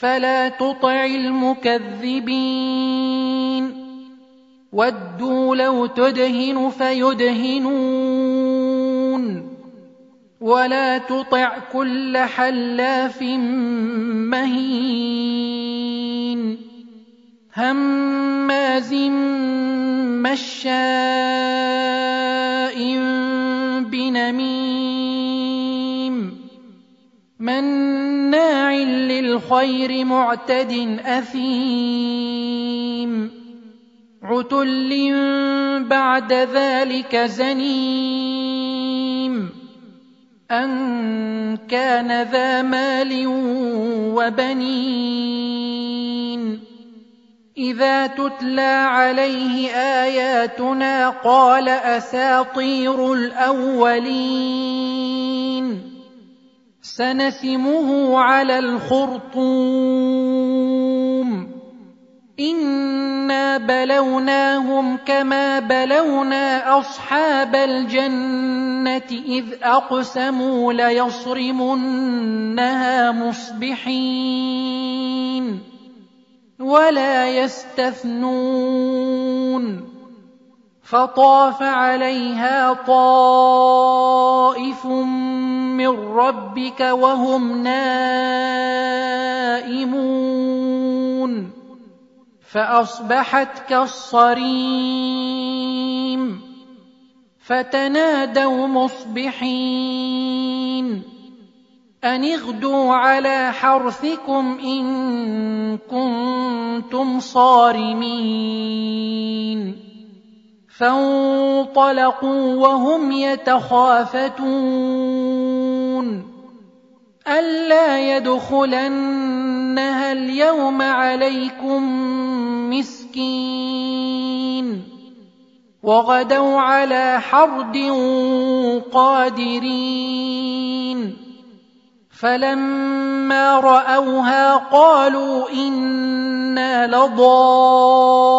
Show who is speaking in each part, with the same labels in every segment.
Speaker 1: فلا تطع المكذبين. ودوا لو تدهن فيدهنون. ولا تطع كل حلاف مهين. هماز مشاء بنميم. مناع للخير معتد اثيم عتل بعد ذلك زنيم ان كان ذا مال وبنين اذا تتلى عليه اياتنا قال اساطير الاولين سنسمه على الخرطوم. انا بلوناهم كما بلونا اصحاب الجنه اذ اقسموا ليصرمنها مصبحين ولا يستثنون فطاف عليها طائف من ربك وهم نائمون. فأصبحت كالصريم. فتنادوا مصبحين. أن اغدوا على حرثكم إن كنتم صارمين. فانطلقوا وهم يتخافتون. ألا يدخلنها اليوم عليكم مسكين وغدوا على حرد قادرين فلما رأوها قالوا إنا لضالون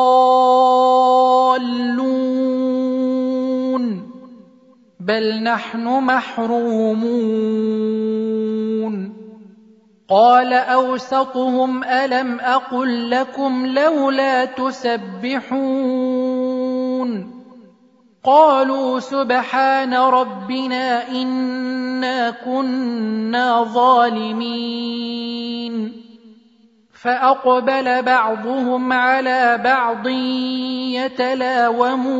Speaker 1: بل نحن محرومون قال اوسطهم الم أقل لكم لولا تسبحون قالوا سبحان ربنا انا كنا ظالمين فاقبل بعضهم على بعض يتلاومون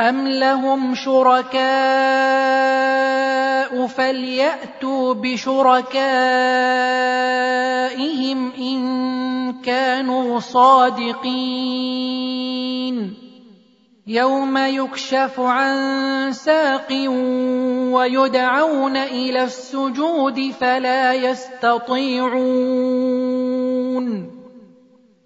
Speaker 1: أَمْ لَهُمْ شُرَكَاءُ فَلْيَأْتُوا بِشُرَكَائِهِمْ إِن كَانُوا صَادِقِينَ يَوْمَ يُكْشَفُ عَن سَاقٍ وَيُدْعَوْنَ إِلَى السُّجُودِ فَلَا يَسْتَطِيعُونَ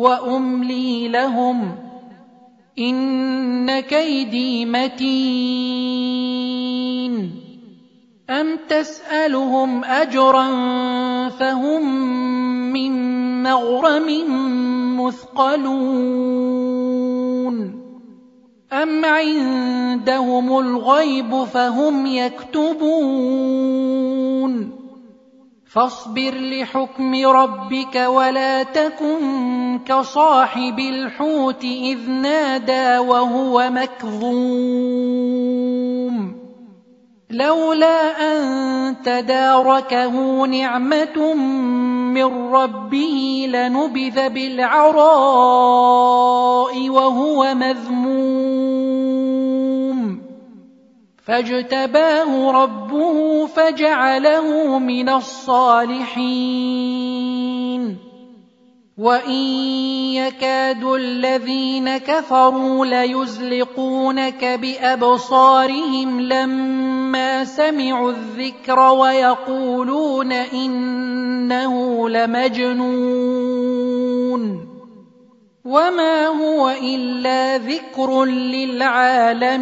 Speaker 1: وأملي لهم إن كيدي متين. أم تسألهم أجرا فهم من مغرم مثقلون. أم عندهم الغيب فهم يكتبون. فاصبر لحكم ربك ولا تكن كصاحب الحوت إذ نادى وهو مكظوم. لولا أن تداركه نعمة من ربه لنبذ بالعراء وهو مذموم. فاجتباه ربه فجعله من الصالحين. وان يكاد الذين كفروا ليزلقونك بابصارهم لما سمعوا الذكر ويقولون انه لمجنون وما هو الا ذكر للعالمين